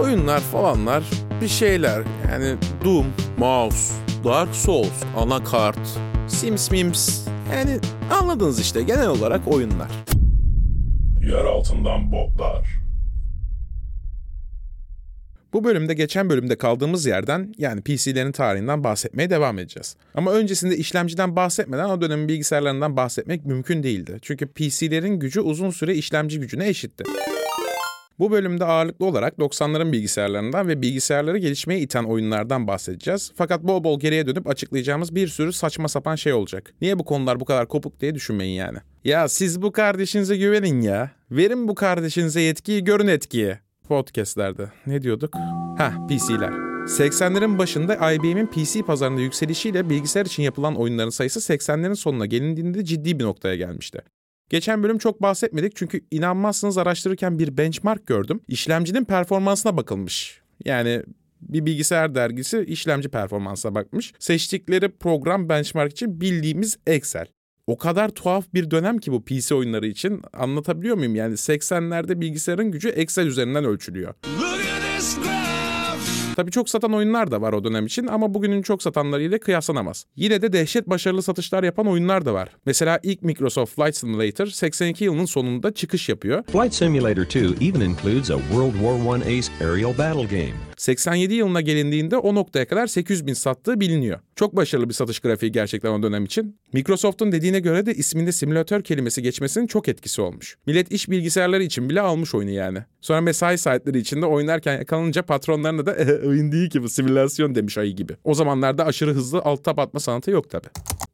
Oyunlar falanlar bir şeyler yani Doom, Mouse, Dark Souls, Anakart, Sims Mims yani anladınız işte genel olarak oyunlar. Yer altından botlar. Bu bölümde geçen bölümde kaldığımız yerden yani PC'lerin tarihinden bahsetmeye devam edeceğiz. Ama öncesinde işlemciden bahsetmeden o dönemin bilgisayarlarından bahsetmek mümkün değildi. Çünkü PC'lerin gücü uzun süre işlemci gücüne eşitti. Bu bölümde ağırlıklı olarak 90'ların bilgisayarlarından ve bilgisayarları gelişmeye iten oyunlardan bahsedeceğiz. Fakat bol bol geriye dönüp açıklayacağımız bir sürü saçma sapan şey olacak. Niye bu konular bu kadar kopuk diye düşünmeyin yani. Ya siz bu kardeşinize güvenin ya. Verin bu kardeşinize yetkiyi, görün etkiyi. Podcast'lerde. Ne diyorduk? Heh, PC'ler. 80'lerin başında IBM'in PC pazarında yükselişiyle bilgisayar için yapılan oyunların sayısı 80'lerin sonuna gelindiğinde ciddi bir noktaya gelmişti. Geçen bölüm çok bahsetmedik çünkü inanmazsınız araştırırken bir benchmark gördüm. İşlemcinin performansına bakılmış. Yani bir bilgisayar dergisi işlemci performansına bakmış. Seçtikleri program benchmark için bildiğimiz Excel. O kadar tuhaf bir dönem ki bu PC oyunları için anlatabiliyor muyum? Yani 80'lerde bilgisayarın gücü Excel üzerinden ölçülüyor. Tabii çok satan oyunlar da var o dönem için ama bugünün çok satanlarıyla kıyaslanamaz. Yine de dehşet başarılı satışlar yapan oyunlar da var. Mesela ilk Microsoft Flight Simulator 82 yılının sonunda çıkış yapıyor. Flight Simulator 2 even includes a World War I ace aerial battle game. 87 yılına gelindiğinde o noktaya kadar 800 bin sattığı biliniyor. Çok başarılı bir satış grafiği gerçekten o dönem için. Microsoft'un dediğine göre de isminde simülatör kelimesi geçmesinin çok etkisi olmuş. Millet iş bilgisayarları için bile almış oyunu yani. Sonra mesai saatleri içinde oynarken yakalanınca patronlarına da oyun değil ki bu simülasyon demiş ayı gibi. O zamanlarda aşırı hızlı alt tab atma sanatı yok tabi.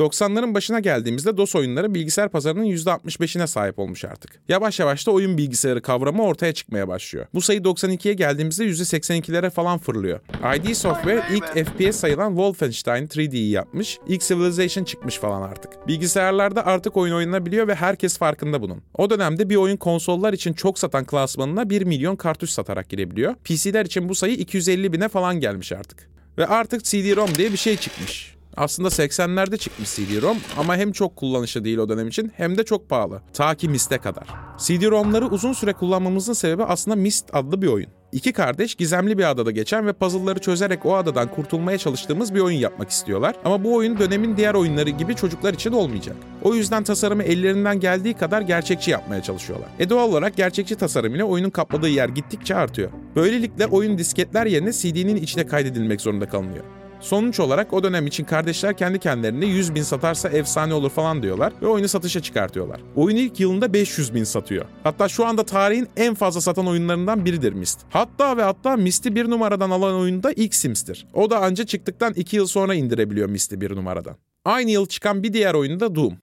90'ların başına geldiğimizde DOS oyunları bilgisayar pazarının %65'ine sahip olmuş artık. Yavaş yavaş da oyun bilgisayarı kavramı ortaya çıkmaya başlıyor. Bu sayı 92'ye geldiğimizde %82'lere falan fırlıyor. ID Software ilk FPS sayılan Wolfenstein 3D'yi yapmış, ilk Civilization çıkmış falan artık. Bilgisayarlarda artık oyun oynanabiliyor ve herkes farkında bunun. O dönemde bir oyun konsollar için çok satan klasmanına 1 milyon kartuş satarak girebiliyor. PC'ler için bu sayı 250 bine falan gelmiş artık. Ve artık CD-ROM diye bir şey çıkmış. Aslında 80'lerde çıkmış CD-ROM ama hem çok kullanışlı değil o dönem için hem de çok pahalı. Ta ki Mist'e kadar. CD-ROM'ları uzun süre kullanmamızın sebebi aslında Mist adlı bir oyun. İki kardeş gizemli bir adada geçen ve puzzle'ları çözerek o adadan kurtulmaya çalıştığımız bir oyun yapmak istiyorlar. Ama bu oyun dönemin diğer oyunları gibi çocuklar için olmayacak. O yüzden tasarımı ellerinden geldiği kadar gerçekçi yapmaya çalışıyorlar. E doğal olarak gerçekçi tasarım ile oyunun kapladığı yer gittikçe artıyor. Böylelikle oyun disketler yerine CD'nin içine kaydedilmek zorunda kalınıyor. Sonuç olarak o dönem için kardeşler kendi kendilerine 100 bin satarsa efsane olur falan diyorlar ve oyunu satışa çıkartıyorlar. Oyun ilk yılında 500 bin satıyor. Hatta şu anda tarihin en fazla satan oyunlarından biridir Myst. Hatta ve hatta Myst'i bir numaradan alan oyun da ilk Sims'tir. O da anca çıktıktan 2 yıl sonra indirebiliyor Myst'i bir numaradan. Aynı yıl çıkan bir diğer oyun da Doom.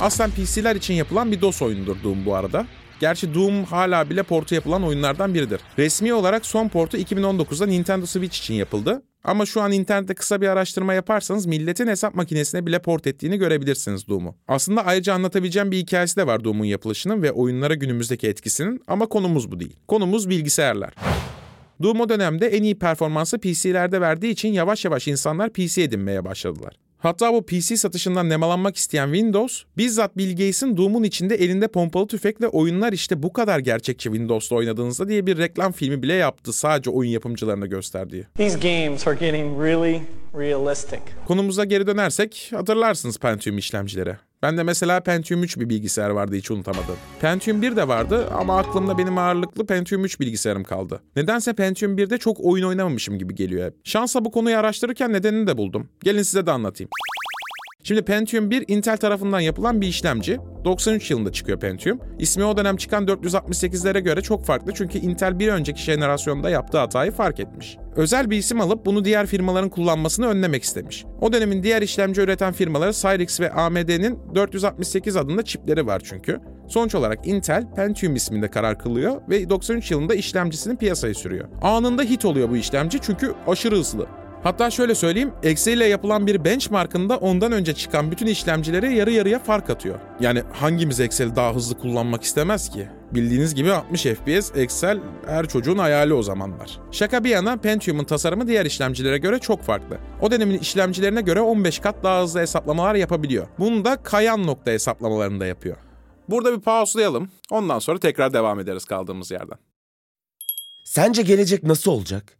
Aslen PC'ler için yapılan bir DOS oyunudur Doom bu arada. Gerçi Doom hala bile portu yapılan oyunlardan biridir. Resmi olarak son portu 2019'da Nintendo Switch için yapıldı. Ama şu an internette kısa bir araştırma yaparsanız milletin hesap makinesine bile port ettiğini görebilirsiniz Doom'u. Aslında ayrıca anlatabileceğim bir hikayesi de var Doom'un yapılışının ve oyunlara günümüzdeki etkisinin ama konumuz bu değil. Konumuz bilgisayarlar. Doom o dönemde en iyi performansı PC'lerde verdiği için yavaş yavaş insanlar PC edinmeye başladılar. Hatta bu PC satışından nemalanmak isteyen Windows, bizzat Bill Gates'in Doom'un içinde elinde pompalı tüfekle oyunlar işte bu kadar gerçekçi Windows'ta oynadığınızda diye bir reklam filmi bile yaptı sadece oyun yapımcılarına gösterdiği. These games are getting really realistic. Konumuza geri dönersek hatırlarsınız Pentium işlemcileri. Ben de mesela Pentium 3 bir bilgisayar vardı hiç unutamadım. Pentium 1 de vardı ama aklımda benim ağırlıklı Pentium 3 bilgisayarım kaldı. Nedense Pentium 1'de çok oyun oynamamışım gibi geliyor hep. Şansa bu konuyu araştırırken nedenini de buldum. Gelin size de anlatayım. Şimdi Pentium 1 Intel tarafından yapılan bir işlemci. 93 yılında çıkıyor Pentium. İsmi o dönem çıkan 468'lere göre çok farklı çünkü Intel bir önceki jenerasyonda yaptığı hatayı fark etmiş. Özel bir isim alıp bunu diğer firmaların kullanmasını önlemek istemiş. O dönemin diğer işlemci üreten firmaları Cyrix ve AMD'nin 468 adında çipleri var çünkü. Sonuç olarak Intel Pentium isminde karar kılıyor ve 93 yılında işlemcisini piyasaya sürüyor. Anında hit oluyor bu işlemci çünkü aşırı hızlı. Hatta şöyle söyleyeyim, Excel ile yapılan bir benchmarkında ondan önce çıkan bütün işlemcilere yarı yarıya fark atıyor. Yani hangimiz Excel'i daha hızlı kullanmak istemez ki? Bildiğiniz gibi 60 FPS Excel her çocuğun hayali o zamanlar. Şaka bir yana Pentium'un tasarımı diğer işlemcilere göre çok farklı. O dönemin işlemcilerine göre 15 kat daha hızlı hesaplamalar yapabiliyor. Bunu da kayan nokta hesaplamalarında yapıyor. Burada bir pauselayalım. Ondan sonra tekrar devam ederiz kaldığımız yerden. Sence gelecek nasıl olacak?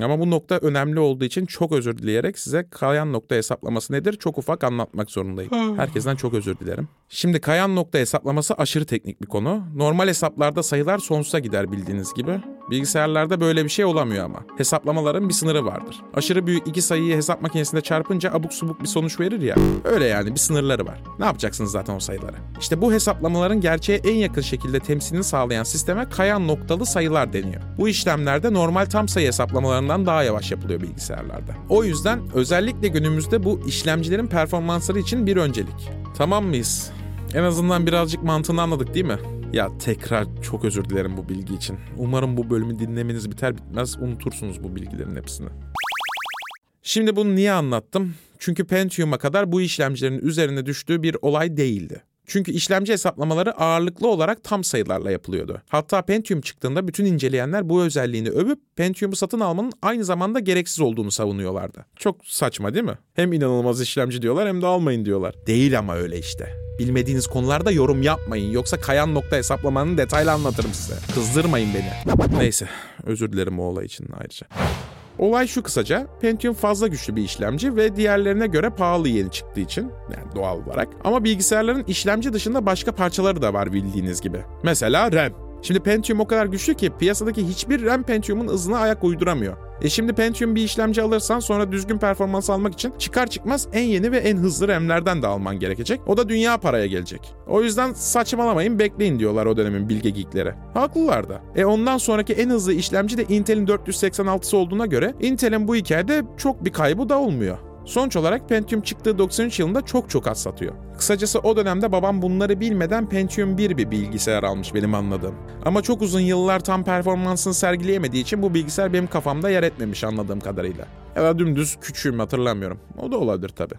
Ama bu nokta önemli olduğu için çok özür dileyerek size kayan nokta hesaplaması nedir çok ufak anlatmak zorundayım. Herkesten çok özür dilerim. Şimdi kayan nokta hesaplaması aşırı teknik bir konu. Normal hesaplarda sayılar sonsuza gider bildiğiniz gibi. Bilgisayarlarda böyle bir şey olamıyor ama. Hesaplamaların bir sınırı vardır. Aşırı büyük iki sayıyı hesap makinesinde çarpınca abuk subuk bir sonuç verir ya. Öyle yani bir sınırları var. Ne yapacaksınız zaten o sayıları? İşte bu hesaplamaların gerçeğe en yakın şekilde temsilini sağlayan sisteme kayan noktalı sayılar deniyor. Bu işlemlerde normal tam sayı hesaplamalarından daha yavaş yapılıyor bilgisayarlarda. O yüzden özellikle günümüzde bu işlemcilerin performansları için bir öncelik. Tamam mıyız? En azından birazcık mantığını anladık değil mi? Ya tekrar çok özür dilerim bu bilgi için. Umarım bu bölümü dinlemeniz biter bitmez unutursunuz bu bilgilerin hepsini. Şimdi bunu niye anlattım? Çünkü Pentium'a kadar bu işlemcilerin üzerine düştüğü bir olay değildi. Çünkü işlemci hesaplamaları ağırlıklı olarak tam sayılarla yapılıyordu. Hatta Pentium çıktığında bütün inceleyenler bu özelliğini övüp Pentium'u satın almanın aynı zamanda gereksiz olduğunu savunuyorlardı. Çok saçma değil mi? Hem inanılmaz işlemci diyorlar hem de almayın diyorlar. Değil ama öyle işte. Bilmediğiniz konularda yorum yapmayın yoksa kayan nokta hesaplamanın detaylı anlatırım size. Kızdırmayın beni. Neyse özür dilerim o olay için ayrıca. Olay şu kısaca, Pentium fazla güçlü bir işlemci ve diğerlerine göre pahalı yeni çıktığı için, yani doğal olarak. Ama bilgisayarların işlemci dışında başka parçaları da var bildiğiniz gibi. Mesela RAM. Şimdi Pentium o kadar güçlü ki piyasadaki hiçbir RAM Pentium'un hızına ayak uyduramıyor. E şimdi Pentium bir işlemci alırsan sonra düzgün performans almak için çıkar çıkmaz en yeni ve en hızlı RAM'lerden de alman gerekecek. O da dünya paraya gelecek. O yüzden saçmalamayın bekleyin diyorlar o dönemin bilge geekleri. Haklılar da. E ondan sonraki en hızlı işlemci de Intel'in 486'sı olduğuna göre Intel'in bu hikayede çok bir kaybı da olmuyor. Sonuç olarak Pentium çıktığı 93 yılında çok çok az satıyor. Kısacası o dönemde babam bunları bilmeden Pentium 1 bir bilgisayar almış benim anladığım. Ama çok uzun yıllar tam performansını sergileyemediği için bu bilgisayar benim kafamda yer etmemiş anladığım kadarıyla. Ya da dümdüz küçüğüm hatırlamıyorum. O da olabilir tabii.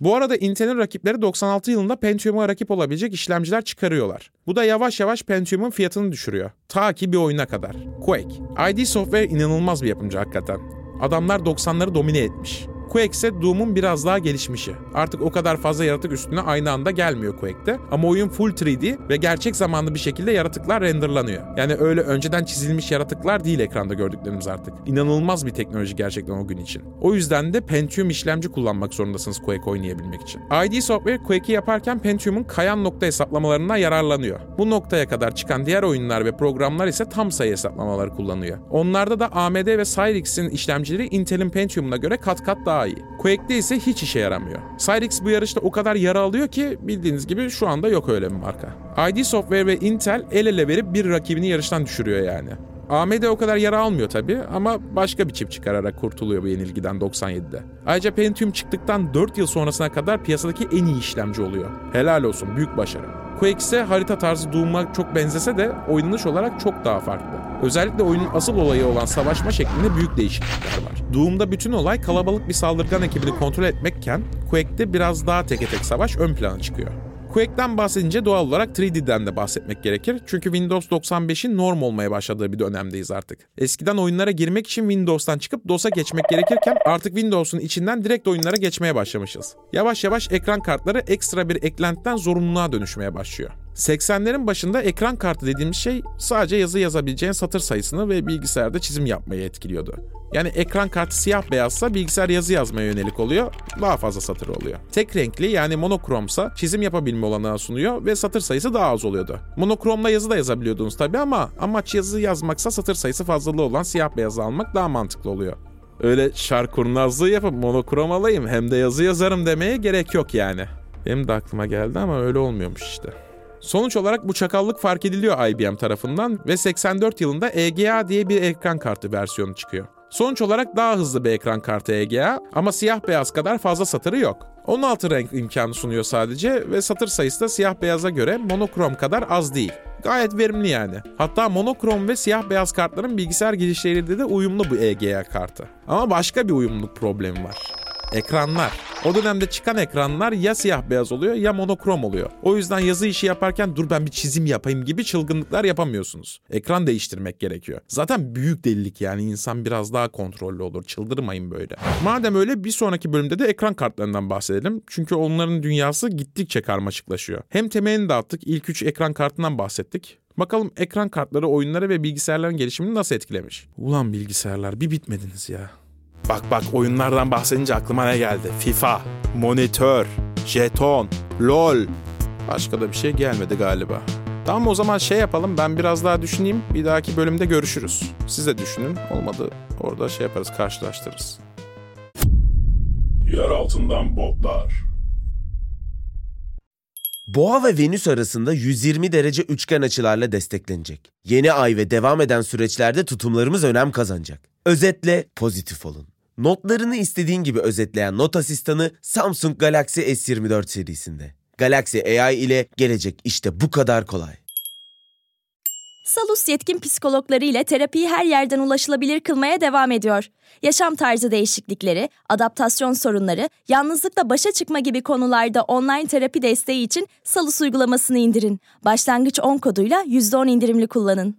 Bu arada Intel'in rakipleri 96 yılında Pentium'a rakip olabilecek işlemciler çıkarıyorlar. Bu da yavaş yavaş Pentium'un fiyatını düşürüyor. Ta ki bir oyuna kadar. Quake. ID Software inanılmaz bir yapımcı hakikaten. Adamlar 90'ları domine etmiş. Quake ise Doom'un biraz daha gelişmişi. Artık o kadar fazla yaratık üstüne aynı anda gelmiyor Quake'te. Ama oyun full 3D ve gerçek zamanlı bir şekilde yaratıklar renderlanıyor. Yani öyle önceden çizilmiş yaratıklar değil ekranda gördüklerimiz artık. İnanılmaz bir teknoloji gerçekten o gün için. O yüzden de Pentium işlemci kullanmak zorundasınız Quake oynayabilmek için. ID Software Quake'i yaparken Pentium'un kayan nokta hesaplamalarından yararlanıyor. Bu noktaya kadar çıkan diğer oyunlar ve programlar ise tam sayı hesaplamaları kullanıyor. Onlarda da AMD ve Cyrix'in işlemcileri Intel'in Pentium'una göre kat kat daha iyi. Quake'de ise hiç işe yaramıyor. Cyrix bu yarışta o kadar yara alıyor ki bildiğiniz gibi şu anda yok öyle bir marka. ID Software ve Intel el ele verip bir rakibini yarıştan düşürüyor yani. AMD o kadar yara almıyor tabi ama başka bir çip çıkararak kurtuluyor bu yenilgiden 97'de. Ayrıca Pentium çıktıktan 4 yıl sonrasına kadar piyasadaki en iyi işlemci oluyor. Helal olsun büyük başarı. Quake ise harita tarzı Doom'a çok benzese de oynanış olarak çok daha farklı. Özellikle oyunun asıl olayı olan savaşma şeklinde büyük değişiklikler var. Doom'da bütün olay kalabalık bir saldırgan ekibini kontrol etmekken Quake'de biraz daha teke tek savaş ön plana çıkıyor. Quake'den bahsedince doğal olarak 3D'den de bahsetmek gerekir. Çünkü Windows 95'in norm olmaya başladığı bir dönemdeyiz artık. Eskiden oyunlara girmek için Windows'tan çıkıp DOS'a geçmek gerekirken artık Windows'un içinden direkt oyunlara geçmeye başlamışız. Yavaş yavaş ekran kartları ekstra bir eklentiden zorunluluğa dönüşmeye başlıyor. 80'lerin başında ekran kartı dediğimiz şey sadece yazı yazabileceğin satır sayısını ve bilgisayarda çizim yapmayı etkiliyordu. Yani ekran kartı siyah beyazsa bilgisayar yazı yazmaya yönelik oluyor, daha fazla satır oluyor. Tek renkli yani monokromsa çizim yapabilme olanağı sunuyor ve satır sayısı daha az oluyordu. Monokromla yazı da yazabiliyordunuz tabii ama amaç yazı yazmaksa satır sayısı fazlalığı olan siyah beyazı almak daha mantıklı oluyor. Öyle şark kurnazlığı yapıp monokrom alayım hem de yazı yazarım demeye gerek yok yani. Benim de aklıma geldi ama öyle olmuyormuş işte. Sonuç olarak bu çakallık fark ediliyor IBM tarafından ve 84 yılında EGA diye bir ekran kartı versiyonu çıkıyor. Sonuç olarak daha hızlı bir ekran kartı EGA ama siyah beyaz kadar fazla satırı yok. 16 renk imkanı sunuyor sadece ve satır sayısı da siyah beyaza göre monokrom kadar az değil. Gayet verimli yani. Hatta monokrom ve siyah beyaz kartların bilgisayar girişleriyle de uyumlu bu EGA kartı. Ama başka bir uyumluluk problemi var. Ekranlar. O dönemde çıkan ekranlar ya siyah beyaz oluyor ya monokrom oluyor. O yüzden yazı işi yaparken dur ben bir çizim yapayım gibi çılgınlıklar yapamıyorsunuz. Ekran değiştirmek gerekiyor. Zaten büyük delilik yani insan biraz daha kontrollü olur. Çıldırmayın böyle. Madem öyle bir sonraki bölümde de ekran kartlarından bahsedelim. Çünkü onların dünyası gittikçe karmaşıklaşıyor. Hem temelini dağıttık. ilk 3 ekran kartından bahsettik. Bakalım ekran kartları oyunları ve bilgisayarların gelişimini nasıl etkilemiş? Ulan bilgisayarlar bir bitmediniz ya. Bak bak oyunlardan bahsedince aklıma ne geldi? FIFA, monitör, jeton, LOL. Başka da bir şey gelmedi galiba. Tamam o zaman şey yapalım ben biraz daha düşüneyim. Bir dahaki bölümde görüşürüz. Siz de düşünün. Olmadı orada şey yaparız karşılaştırırız. Yer altından botlar. Boğa ve Venüs arasında 120 derece üçgen açılarla desteklenecek. Yeni ay ve devam eden süreçlerde tutumlarımız önem kazanacak. Özetle pozitif olun. Notlarını istediğin gibi özetleyen not asistanı Samsung Galaxy S24 serisinde. Galaxy AI ile gelecek işte bu kadar kolay. Salus yetkin psikologları ile terapiyi her yerden ulaşılabilir kılmaya devam ediyor. Yaşam tarzı değişiklikleri, adaptasyon sorunları, yalnızlıkla başa çıkma gibi konularda online terapi desteği için Salus uygulamasını indirin. Başlangıç 10 koduyla %10 indirimli kullanın.